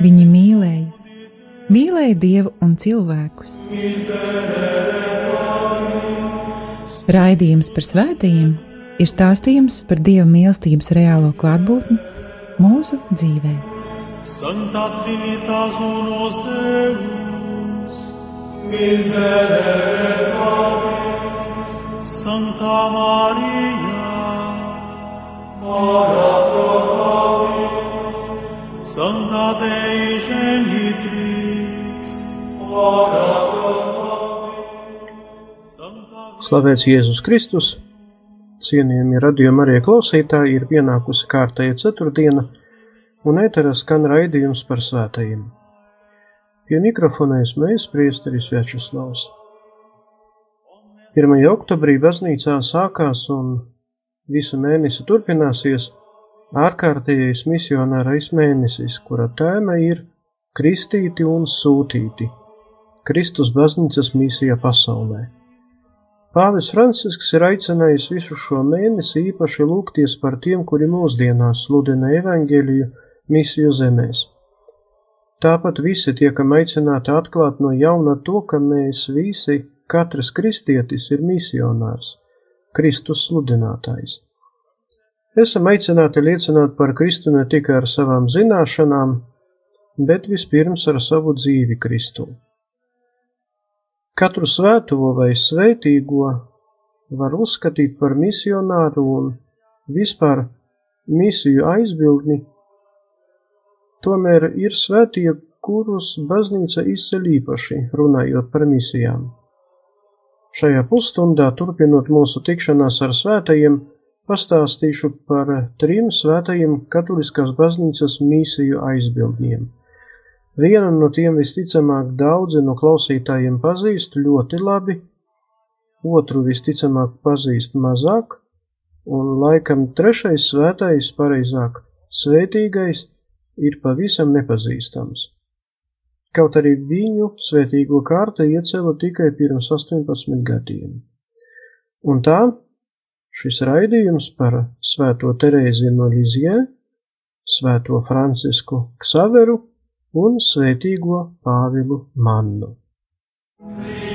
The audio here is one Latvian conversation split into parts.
Viņi mīlēja, mīlēja Dievu un cilvēkus. Raidījums par svētījumiem ir stāstījums par Dieva mīlestības reālo klātbūtni mūsu dzīvē. Santa Trinitas unos Deus, miserere Pablis, Santa Maria, ora pro nobis, Santa Dei Genitrix, ora Slavēts Jēzus Kristus! Cienījamie radījumi arī klausītāji ir pienākusi kārtēja ceturtdiena, un ēterā skan raidījums par svētajiem. Pie mikrofonēs mēs priesteris Večeslavs. 1. oktobrī baznīcā sākās un visu mēnesi turpināsies ārkārtējais misionārais mēnesis, kura tēma ir Kristīti un sūtīti - Kristus baznīcas misija pasaulē. Pāvis Francisks ir aicinājis visu šo mēnesi īpaši lūgties par tiem, kuri mūsdienās sludina evaņģēliju misiju zemēs. Tāpat visi tiekam aicināti atklāt no jauna to, ka mēs visi, katrs kristietis ir misionārs, Kristus sludinātājs. Esam aicināti liecināt par Kristu ne tikai ar savām zināšanām, bet vispirms ar savu dzīvi Kristu. Katru svēto vai svētīgo var uzskatīt par misionāru un vispār misiju aizbildni, tomēr ir svētie, kurus baznīca izceļ īpaši, runājot par misijām. Šajā pusstundā, turpinot mūsu tikšanās ar svētajiem, pastāstīšu par trim svētajiem katoliskās baznīcas misiju aizbildņiem. Vienu no tiem visticamāk daudzi no klausītājiem pazīst ļoti labi, otru visticamāk pazīst mazāk, un laikam trešais svētais, pareizāk, svētīgais ir pavisam nepazīstams. Kaut arī viņu svētīgo kārta iecēla tikai pirms 18 gadiem. Un tā šis raidījums par svēto Terēzi no Lizie, svēto Francisku Ksaveru un svētīgo Pāvilu Mannu. Laudate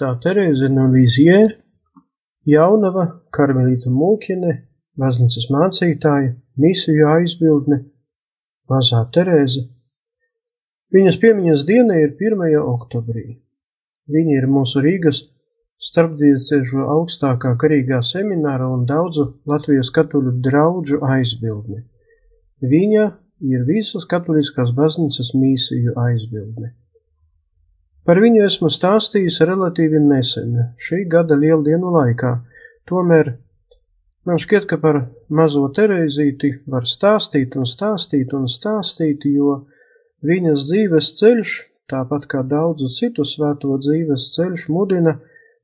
Svētā Terēze no Līzie, jaunava karmelīta mūkiene, baznīcas mācītāja, misiju aizbildne, mazā Terēze. Viņas piemiņas diena ir 1. oktobrī. Viņa ir mūsu Rīgas starpdiecēžu augstākā karīgā semināra un daudzu Latvijas katoļu draudžu aizbildne. Viņa ir visas katoliskās baznīcas misiju aizbildne. Par viņu esmu stāstījis relatīvi nesen, šī gada lieldienu laikā, tomēr man šķiet, ka par mazo Tereizīti var stāstīt un stāstīt un stāstīt, jo viņas dzīves ceļš, tāpat kā daudzu citu svēto dzīves ceļš, mudina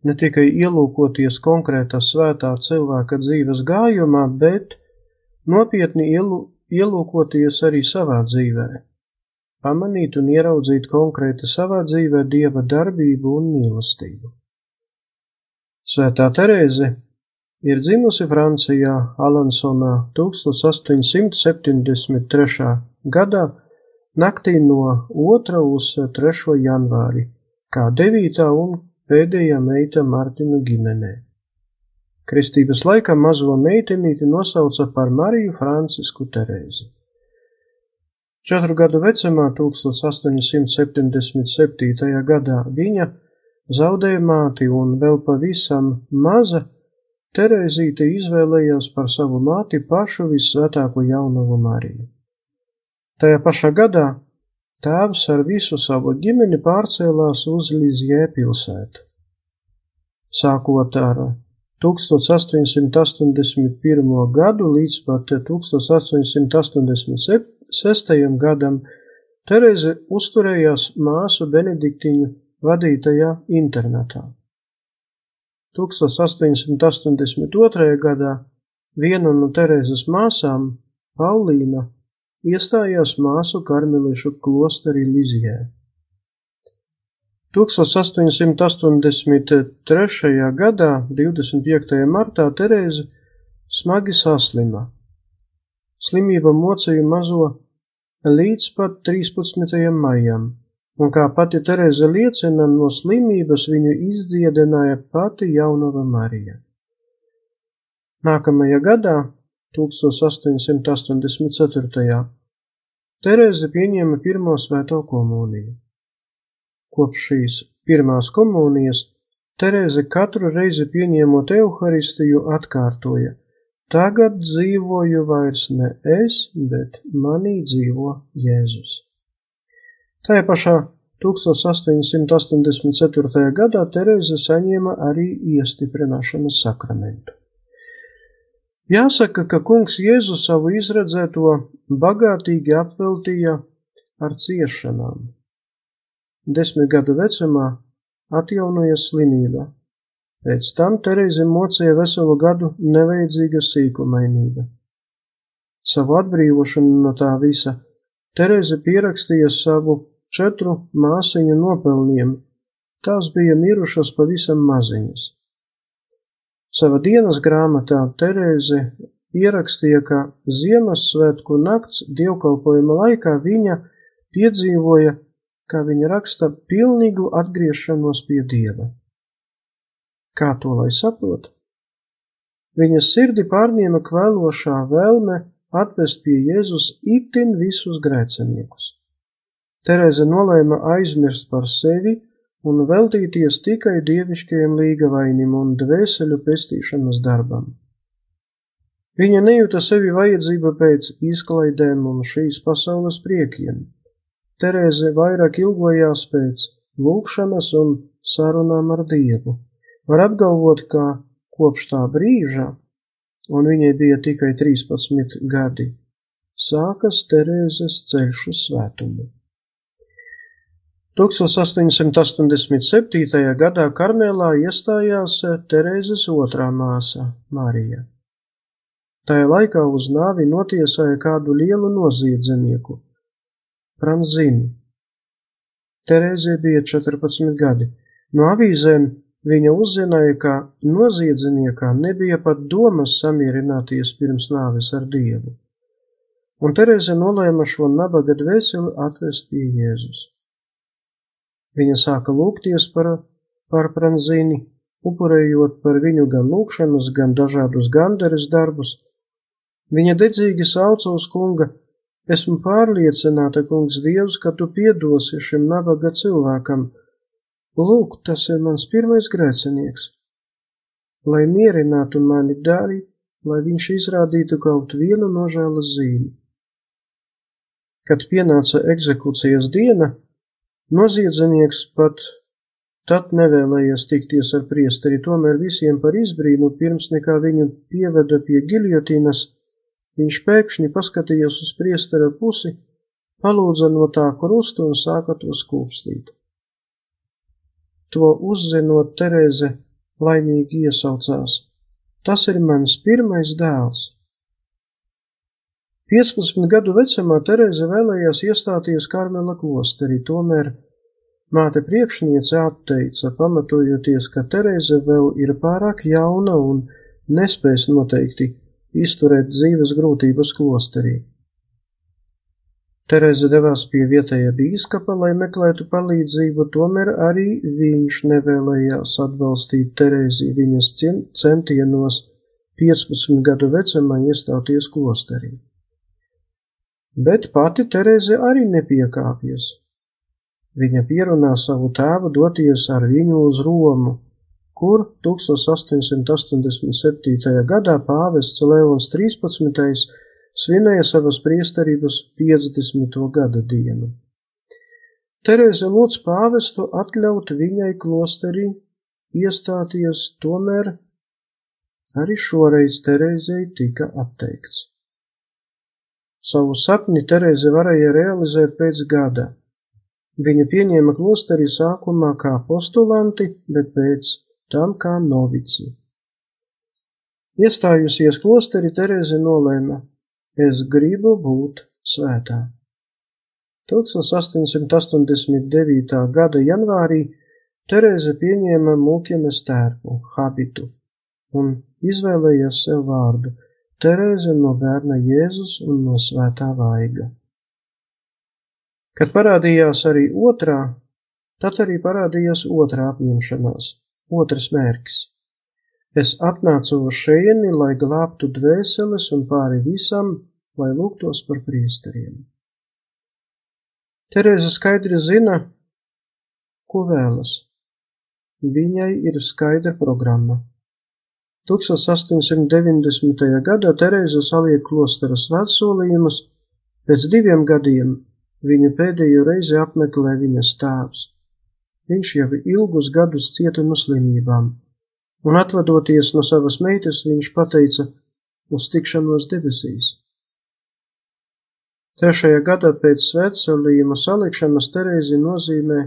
ne tikai ielūkoties konkrētā svētā cilvēka dzīves gājumā, bet nopietni ielūkoties arī savā dzīvē pamanīt un ieraudzīt konkrēti savā dzīvē dieva darbību un mīlestību. Svētā Terēze ir dzimusi Francijā Alansonā 1873. gadā naktī no 2. uz 3. janvāri, kā 9. un pēdējā meita Martina ģimenē. Kristības laikā mazo meitenīti nosauca par Mariju Francisku Terēzi. Četru gadu vecumā, 1877. gadā, viņa zaudēja māti un vēl pavisam maza Terēzīte izvēlējās par savu māti pašu vissvētāko jaunavu Mariju. Tajā pašā gadā tēvs ar visu savu ģimeni pārcēlās uz Lizjē pilsētu. Sākot ar 1881. gadu līdz pat 1887 sestajam gadam Tereze uzturējās māsu Benediktiņu vadītajā internatā. 1882. gadā viena no Terēzes māsām, Paulīna, iestājās māsu karmelišu klosterī Lizijē. 1883. gadā, 25. martā, Terēze smagi saslima Slimība mocīja mazo līdz pat 13. maijam, un kā pati Tereza liecina, no slimības viņu izdziedināja pati jaunava Marija. Nākamajā gadā, 1884. Tereze pieņēma pirmo svēto komuniju. Kopš šīs pirmās komunijas Tereze katru reizi pieņemot evaharistiju atkārtoja – Tagad dzīvoju vairs ne es, bet manī dzīvo Jēzus. Tajā pašā 1884. gadā Terēze saņēma arī iestiprināšanas sakramentu. Jāsaka, ka kungs Jēzu savu izredzēto bagātīgi apveltīja ar ciešanām. Desmit gadu vecumā atjaunoja slimība, Pēc tam Terēzi mocīja veselu gadu nevajadzīga sīkumainība. Savu atbrīvošanu no tā visa Terēze pierakstīja savu četru māsiņu nopelniem, tās bija mirušas pavisam maziņas. Sava dienas grāmatā Terēze ierakstīja, ka Ziemassvētku nakts dievkalpojuma laikā viņa piedzīvoja, kā viņa raksta, pilnīgu atgriešanos pie Dieva. Kā to lai saprot? Viņas sirdi pārņēma kvēlošā vēlme atvest pie Jēzus itin visus grēciniekus. Terēze nolēma aizmirst par sevi un veltīties tikai dievišķajam līgavainim un dvēseļu pestīšanas darbam. Viņa nejūta sevi vajadzību pēc izklaidēm un šīs pasaules priekiem. Terēze vairāk ilgojās pēc lūkšanas un sarunām ar Dievu. Var apgalvot, ka kopš tā brīža, un viņai bija tikai 13 gadi, sākas Terēzes ceļš uz svētumu. 1887. gadā Karmelā iestājās Terēzes otrā māsa Marija. Tajā laikā uz nāvi notiesāja kādu lielu noziedznieku, Pranzini. Terēzē bija 14 gadi. No avīzēm viņa uzzināja, ka noziedzniekam nebija pat domas samierināties pirms nāves ar Dievu, un Terēze nolēma šo nabaga dvēseli atvest pie Jēzus. Viņa sāka lūgties par, par Pranzini, upurējot par viņu gan lūkšanas, gan dažādus gandaras darbus. Viņa dedzīgi sauca uz kunga: Esmu pārliecināta, kungs Dievs, ka tu piedosi šim nabaga cilvēkam. Lūk, tas ir mans pirmais grēcinieks. Lai mierinātu mani dari, lai viņš izrādītu kaut vienu nožēlas zīmi. Kad pienāca eksekūcijas diena, Noziedznieks pat tad nevēlējies tikties ar priesteri, tomēr visiem par izbrīnu, pirms nekā viņu pieveda pie giljotīnas, viņš pēkšņi paskatījās uz priestera pusi, palūdza no tā krustu un sāka to skūpstīt. To uzzinot, Terēze laimīgi iesaucās. Tas ir mans pirmais dēls. 15 gadu vecumā Terēze vēlējās iestāties Karmela klosterī, tomēr māte priekšniece atteica, pamatojoties, ka Terēze vēl ir pārāk jauna un nespēs noteikti izturēt dzīves grūtības klosterī. Terēze devās pie vietējā bīskapa, lai meklētu palīdzību, tomēr arī viņš nevēlējās atbalstīt Terēzi viņas centienos 15 gadu vecumā iestāties klosterī. Bet pati Terēze arī nepiekāpjas. Viņa pierunā savu tēvu doties ar viņu uz Romu, kur 1887. gadā pāvests Leons 13. Svinēja savas priesterības 50. gada dienu. Terēze lūdz pāvestu atļaut viņai klosterī iestāties, tomēr arī šoreiz Terēzei tika atteikts. Savu sapni Terēze varēja realizēt pēc gada. Viņa pieņēma klosteri sākumā kā postulanti, bet pēc tam kā novici. Iestājusies klosteri, Terēze nolēma: Es gribu būt svētā. 1889. gada janvārī Terēze pieņēma mūķenes tērpu, habitu, un izvēlējās sev vārdu Terēze no bērna Jēzus un no svētā vaiga. Kad parādījās arī otrā, tad arī parādījās otrā apņemšanās, otrs mērķis. Es atnācu uz šejieni, lai glābtu dvēseles un pāri visam, lai lūgtos par priesteriem. Terēze skaidri zina, ko vēlas. Viņai ir skaidra programma. 1890. gadā Terēza saliek klostera svētsolījumus, pēc diviem gadiem viņu pēdējo reizi apmeklē viņas tēvs. Viņš jau ilgus gadus cieta no slimībām, un atvadoties no savas meitas, viņš pateica uz tikšanos debesīs. Trešajā gadā pēc svētsolījuma salikšanas Terēzi nozīmē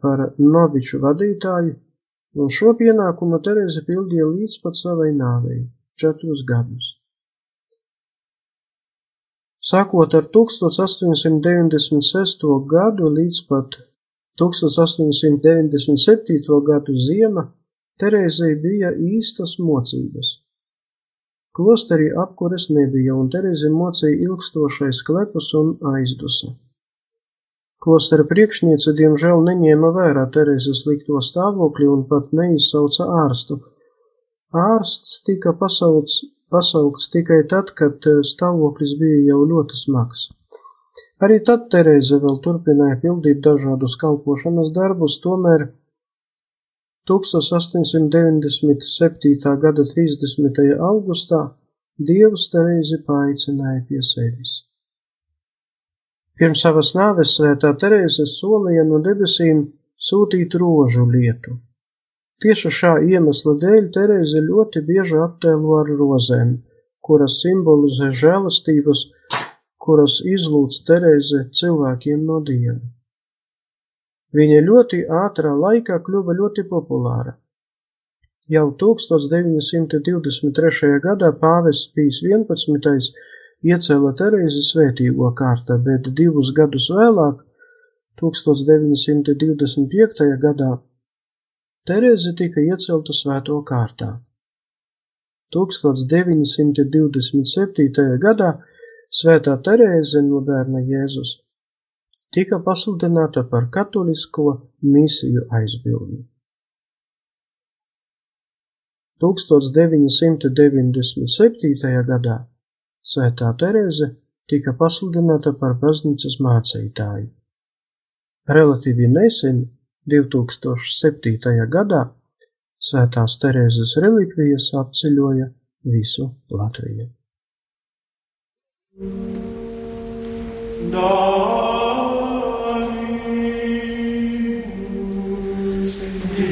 par noviču vadītāju un šo pienākumu Terēze pildīja līdz pat savai nāvei - četrus gadus. Sākot ar 1896. gadu līdz pat 1897. gadu ziema, Terēzei bija īstas mocības. Klosterī apkures nebija, un Terēzi mocīja ilgstošais klepus un aizdusa. Klostera priekšniece diemžēl neņēma vērā Terēzes slikto stāvokli un pat neizsauca ārstu. Ārsts tika pasauc, pasaukts tikai tad, kad eh, stāvoklis bija jau ļoti smags. Arī tad Terēze vēl turpināja pildīt dažādus kalpošanas darbus, tomēr 1897. gada 30. augustā Dievs Terēzi paaicināja pie sevis. Pirms savas nāves svētā Terēze solīja no debesīm sūtīt rožu lietu. Tieši šā iemesla dēļ Terēze ļoti bieži attēlo ar rozēm, kuras simbolizē žēlastības, kuras izlūdz Terēze cilvēkiem no Dieva. Viņa ļoti ātrā laikā kļuva ļoti populāra. Jau 1923. gadā pāvests Pīs 11. iecēla Terēzi svētīgo kārtā, bet divus gadus vēlāk, 1925. gadā, Terēze tika iecelta svēto kārtā. 1927. gadā Svētā Terēze no bērna Jēzus tika pasludināta par katolisko misiju aizbildni. 1997. gadā Svētā Terēze tika pasludināta par baznīcas mācītāju. Relatīvi nesen, 2007. gadā, Svētās Terēzes relikvijas apceļoja visu Latviju.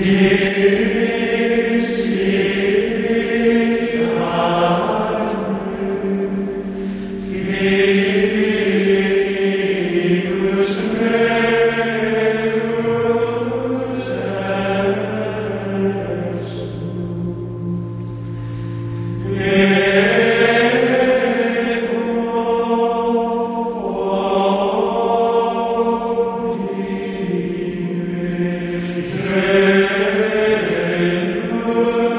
here. Oh.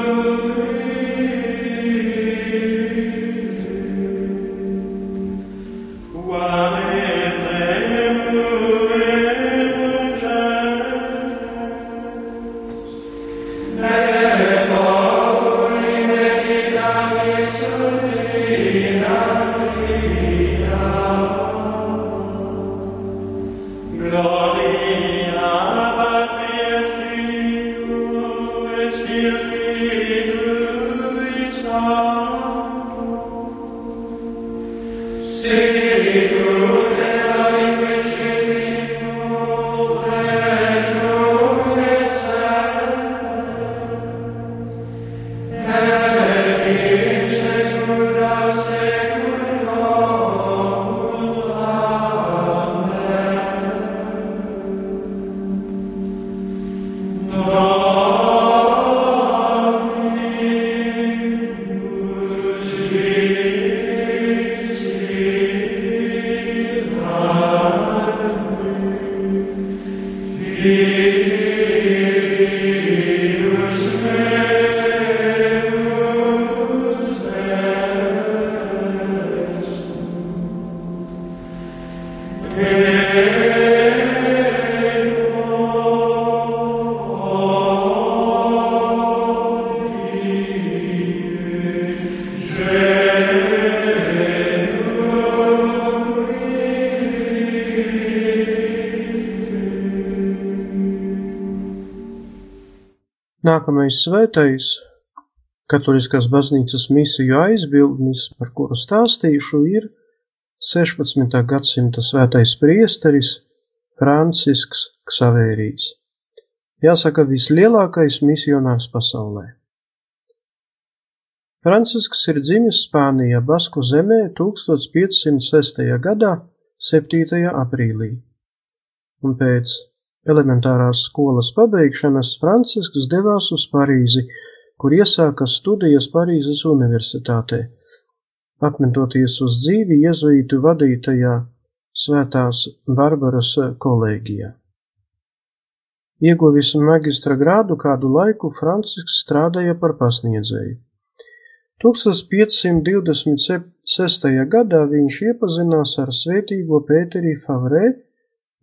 Nākamais svētais katoliskās baznīcas misiju aizbildnis, par kuru stāstīšu, ir 16. gadsimta svētais priesteris Francisks Ksavērijas. Jāsaka, vislielākais misionārs pasaulē. Francisks ir dzimis Spānijā, Basku zemē 1506. gadā 7. aprīlī, un pēc elementārās skolas pabeigšanas Francisks devās uz Parīzi, kur iesāka studijas Parīzes universitātē, apmetoties uz dzīvi jezuītu vadītajā Svētās Barbaras kolēģijā. Ieguvis magistra grādu kādu laiku Francisks strādāja par pasniedzēju. 1526. gadā viņš iepazinās ar svētīgo Pēteri Favrē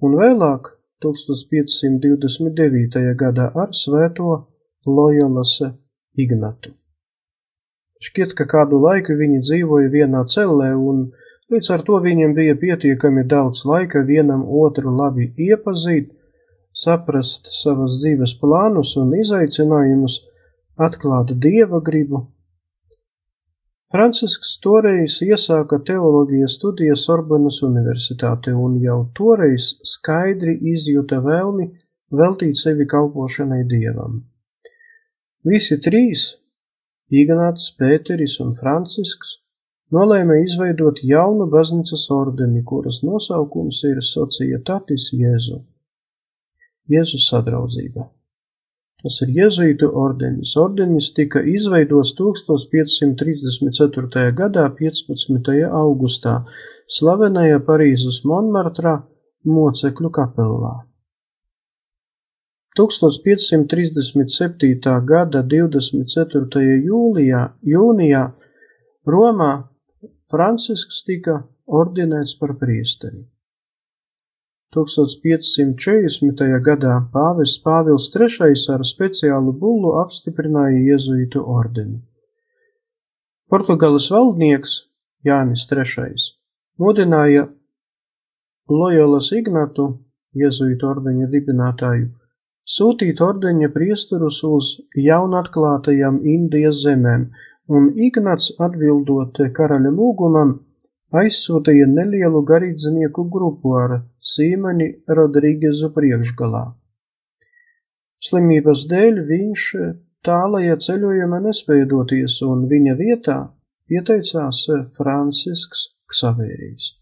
un vēlāk 1529. gadā ar svēto Lojolas Ignatu. Šķiet, ka kādu laiku viņi dzīvoja vienā cellē, un līdz ar to viņiem bija pietiekami daudz laika vienam otru labi iepazīt, saprast savas dzīves plānus un izaicinājumus, atklāt dieva gribu Francisks toreiz iesāka teoloģijas studijas Sorbonas universitātē un jau toreiz skaidri izjuta vēlmi veltīt sevi kalpošanai dievam. Visi trīs - Ignāts, Pēteris un Francisks - nolēma izveidot jaunu baznīcas ordeni, kuras nosaukums ir Societatis Jēzu. Jēzus sadraudzība. Tas ir Jēzuītu ordenis. Ordenis tika izveidots 1534. gadā 15. augustā slavenajā Parīzes Monmartrā mocekļu kapelā. 1537. gada 24. jūlijā, jūnijā Romā Francisks tika ordinēts par priesteri. 1540. gadā pāvests Pāvils III ar speciālu bullu apstiprināja Jēzuītu ordeni. Portugāles valdnieks Jānis III mudināja Lojolas Ignatu, Jēzuītu ordeņa dibinātāju, sūtīt ordeņa priesterus uz jaunatklātajām Indijas zemēm, un Ignats atbildot karaļa lūgumam, aizsūtīja nelielu garīdznieku grupu ar Sīmeni Rodrīgezu priekšgalā. Slimības dēļ viņš tālajā ceļojumā nespēja doties, un viņa vietā pieteicās Francisks Ksavērijs.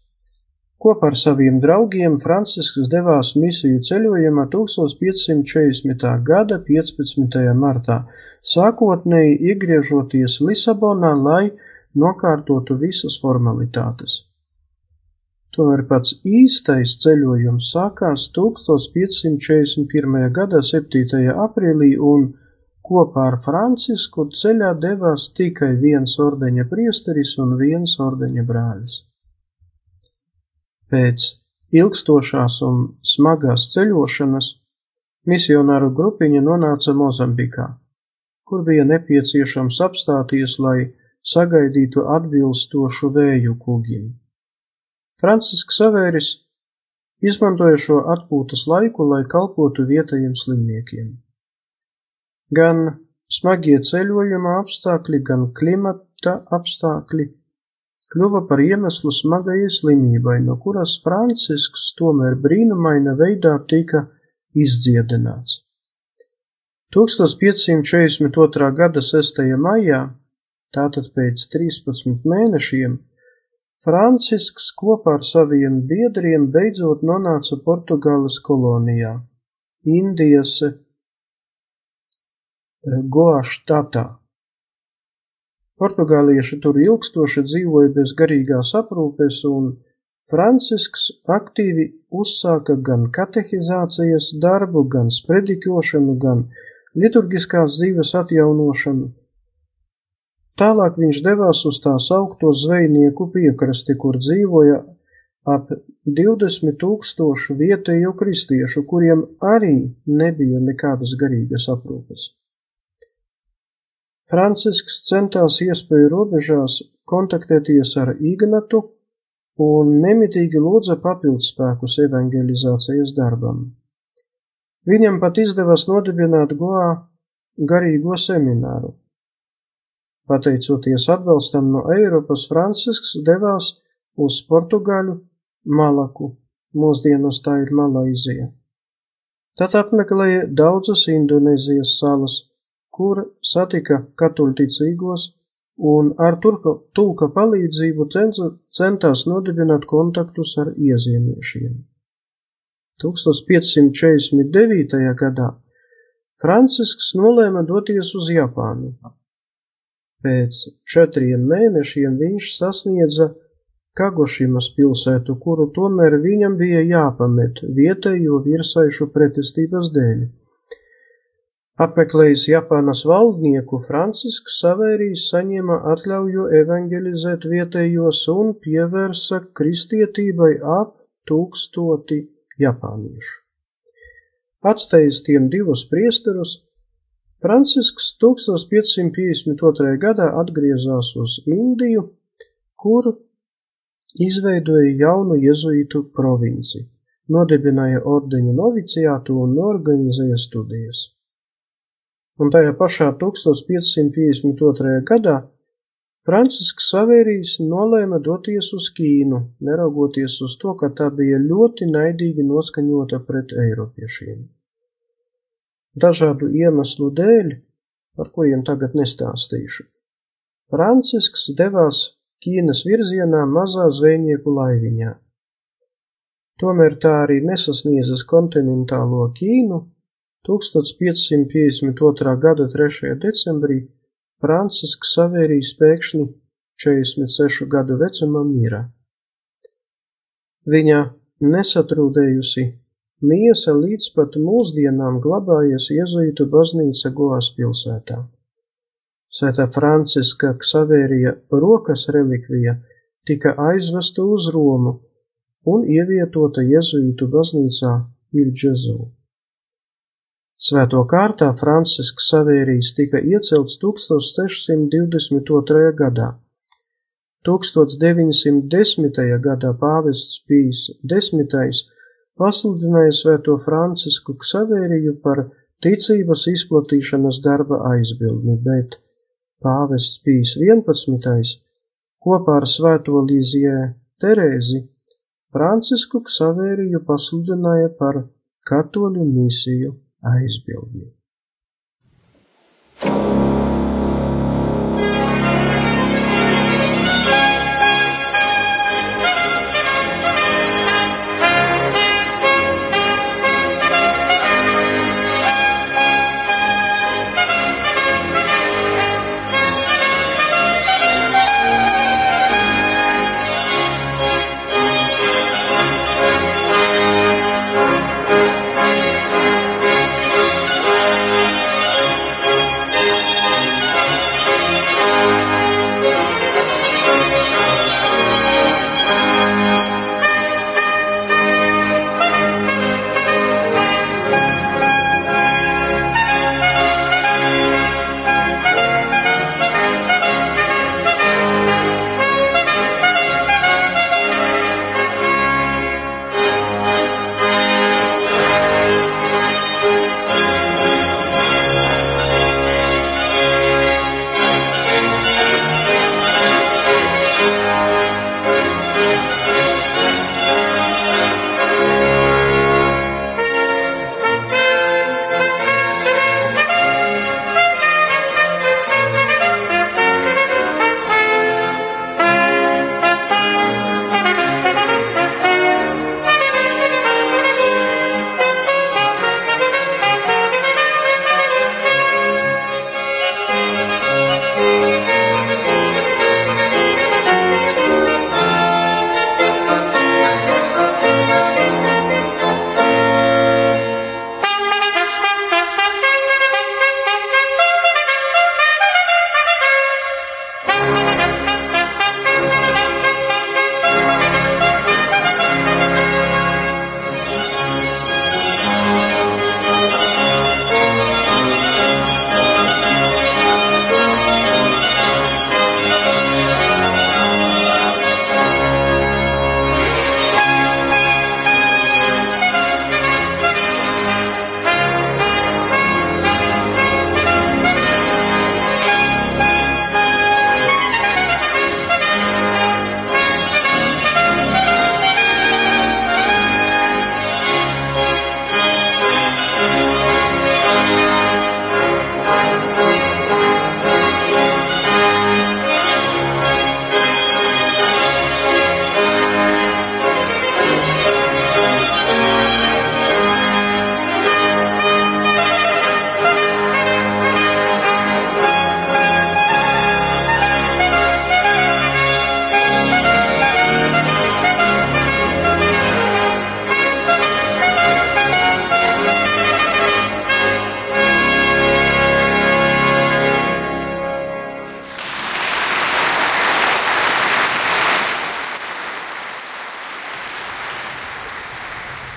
Kopā ar saviem draugiem Francisks devās misiju ceļojumā 1540. gada 15. martā, sākotnēji iegriežoties Lisabonā, lai nokārtotu visas formalitātes. Tomēr pats īstais ceļojums sākās 1541. gada 7. aprīlī un kopā ar Francisku ceļā devās tikai viens ordeņa priesteris un viens ordeņa brālis. Pēc ilgstošās un smagās ceļošanas misionāru grupiņa nonāca Mozambikā, kur bija nepieciešams apstāties, lai sagaidītu atbilstošu vēju kūgim. Francisks Savēris izmantoja šo atpūtas laiku, lai kalpotu vietējiem slimniekiem. Gan smagie ceļojuma apstākļi, gan klimata apstākļi kļuva par iemeslu smagajai slimībai, no kuras Francisks tomēr brīnumaina veidā tika izdziedināts. 1542. gada 6. maijā, tātad pēc 13 mēnešiem, Francisks kopā ar saviem biedriem beidzot nonāca Portugāles kolonijā, Indijas eh, Goaštatā. Portugālieši tur ilgstoši dzīvoja bez garīgās aprūpes, un Francisks aktīvi uzsāka gan katehizācijas darbu, gan sprediķošanu, gan liturgiskās dzīves atjaunošanu. Tālāk viņš devās uz tā saukto zvejnieku piekrasti, kur dzīvoja ap 20 tūkstošu vietējo kristiešu, kuriem arī nebija nekādas garīgas aprūpes. Francisks centās iespēju robežās kontaktēties ar Ignatu un nemitīgi lūdza papildspēkus evangelizācijas darbam. Viņam pat izdevās nodibināt Goā garīgo semināru. Pateicoties atbalstam no Eiropas, Francisks devās uz Portugāļu Malaku, mūsdienos tā ir Malaizija. Tad apmeklēja daudzas Indonēzijas salas, kur satika katoļticīgos un ar turka, tulka palīdzību centās nodibināt kontaktus ar iezīmiešiem. 1549. gadā Francisks nolēma doties uz Japānu. Pēc četriem mēnešiem viņš sasniedza Kagošimas pilsētu, kuru tomēr viņam bija jāpamet vietējo virsaišu pretestības dēļ. Apmeklējis Japānas valdnieku, Francisks Savērijs saņēma atļauju evangelizēt vietējos un pievērsa kristietībai ap tūkstoti japāniešu. Atstājis tiem divus priesterus, Francisks 1552. gadā atgriezās uz Indiju, kur izveidoja jaunu jezuītu provinci, nodibināja ordeņa noviciātu un organizēja studijas un tajā pašā 1552. gadā Francisks Savērijs nolēma doties uz Ķīnu, neraugoties uz to, ka tā bija ļoti naidīgi noskaņota pret eiropiešiem. Dažādu iemeslu dēļ, par kuriem tagad nestāstīšu, Francisks devās Ķīnas virzienā mazā zvejnieku laiviņā. tomēr tā arī nesasniedzas kontinentālo Ķīnu, 1552. gada 3. decembrī Francisks Savērijas pēkšņi 46 gadu vecumā mira. Viņa nesatrūdējusi miesa līdz pat mūsdienām glabājies Jēzuītu baznīca Goas pilsētā. Svētā Franciska Ksavērija rokas relikvija tika aizvesta uz Romu un ievietota Jēzuītu baznīcā Ilģezū. Svēto kārtā Francisks Savērijas tika iecelts 1622. gadā 1910. gadā pāvests Pīs X pasludināja svēto Francisku Ksavēriju par ticības izplatīšanas darba aizbildni, bet pāvests Pīs XI kopā ar svēto Līzijē Terēzi Francisku Ksavēriju pasludināja par katoļu misiju aizbildni.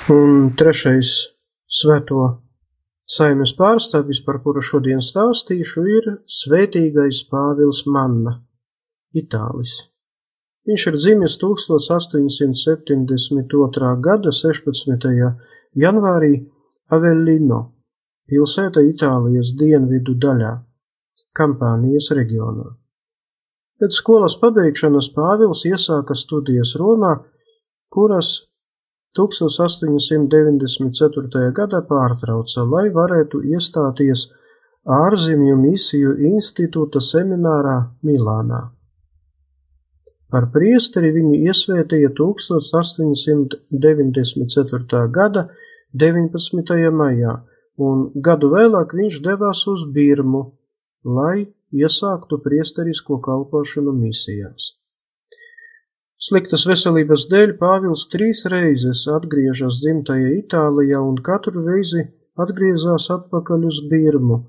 Un trešais svēto saimes pārstāvis, par kuru šodien stāstīšu, ir Svētīgais Pāvils Manna, Itālis. Viņš ir dzimis 1872. gada 16. janvārī Avellino, pilsēta Itālijas dienvidu daļā, Kampānijas reģionā. Pēc skolas pabeigšanas Pāvils iesāka studijas Romā, kuras 1894. gadā pārtrauca, lai varētu iestāties ārzemju misiju institūta seminārā Milānā. Par priesteri viņu iesvētīja 1894. gada 19. maijā, un gadu vēlāk viņš devās uz Birmu, lai iesāktu priesterisko kalpošanu misijās. Sliktas veselības dēļ Pāvils trīs reizes atgriežas dzimtajā Itālijā un katru reizi atgriezās atpakaļ uz Birmu,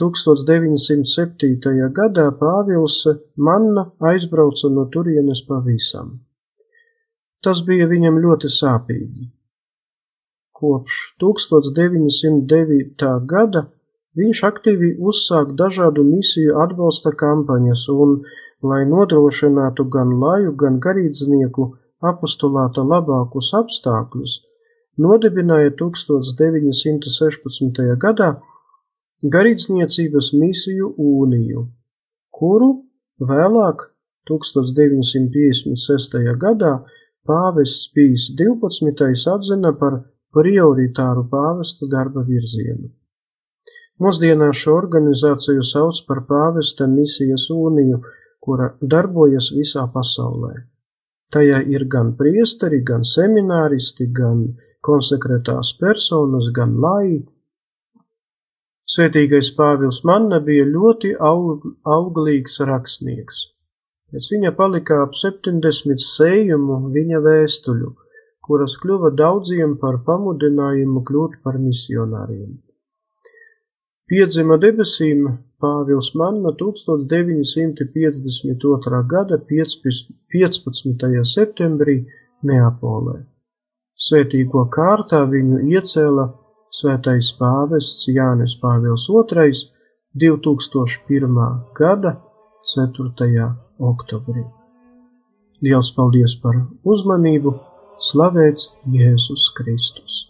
1907. gadā Pāvils Manna aizbrauca no turienes pavisam. Tas bija viņam ļoti sāpīgi. Kopš 1909. gada viņš aktīvi uzsāk dažādu misiju atbalsta kampaņas un, lai nodrošinātu gan laju, gan garīdznieku apostulāta labākus apstākļus, nodibināja 1916. gadā garīdzniecības misiju Uniju, kuru vēlāk 1956. gadā pāvests Pīs 12. atzina par prioritāru pāvesta darba virzienu. Mūsdienās šo organizāciju sauc par pāvesta misijas uniju, kura darbojas visā pasaulē. Tajā ir gan priesteri, gan semināristi, gan konsekretās personas, gan laiki, Svētīgais Pāvils Manna bija ļoti aug, auglīgs rakstnieks. Pēc viņa palika ap 70 sējumu viņa vēstuļu, kuras kļuva daudziem par pamudinājumu kļūt par misionāriem. Piedzima debesīm Pāvils Manna 1952. gada 15. septembrī Neapolē. Svētīgo kārtā viņu iecēla Svētais pāvests Jānis Pāvils II 2001. gada 4. oktobrī. Liels paldies par uzmanību! Slavēts Jēzus Kristus!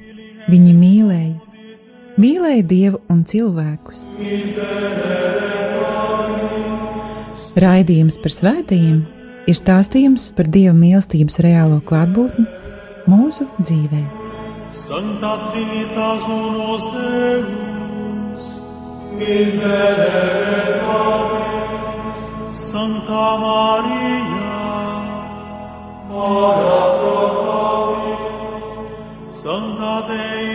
Viņi mīlēja, mīlēja Dievu un cilvēkus. Raidījums par svētījumiem ir stāstījums par Dieva mīlestības reālo klātbūtni mūsu dzīvē. Santa Trinitas unos Deus, miserere Patris, Santa Maria, ora pro nobis, Santa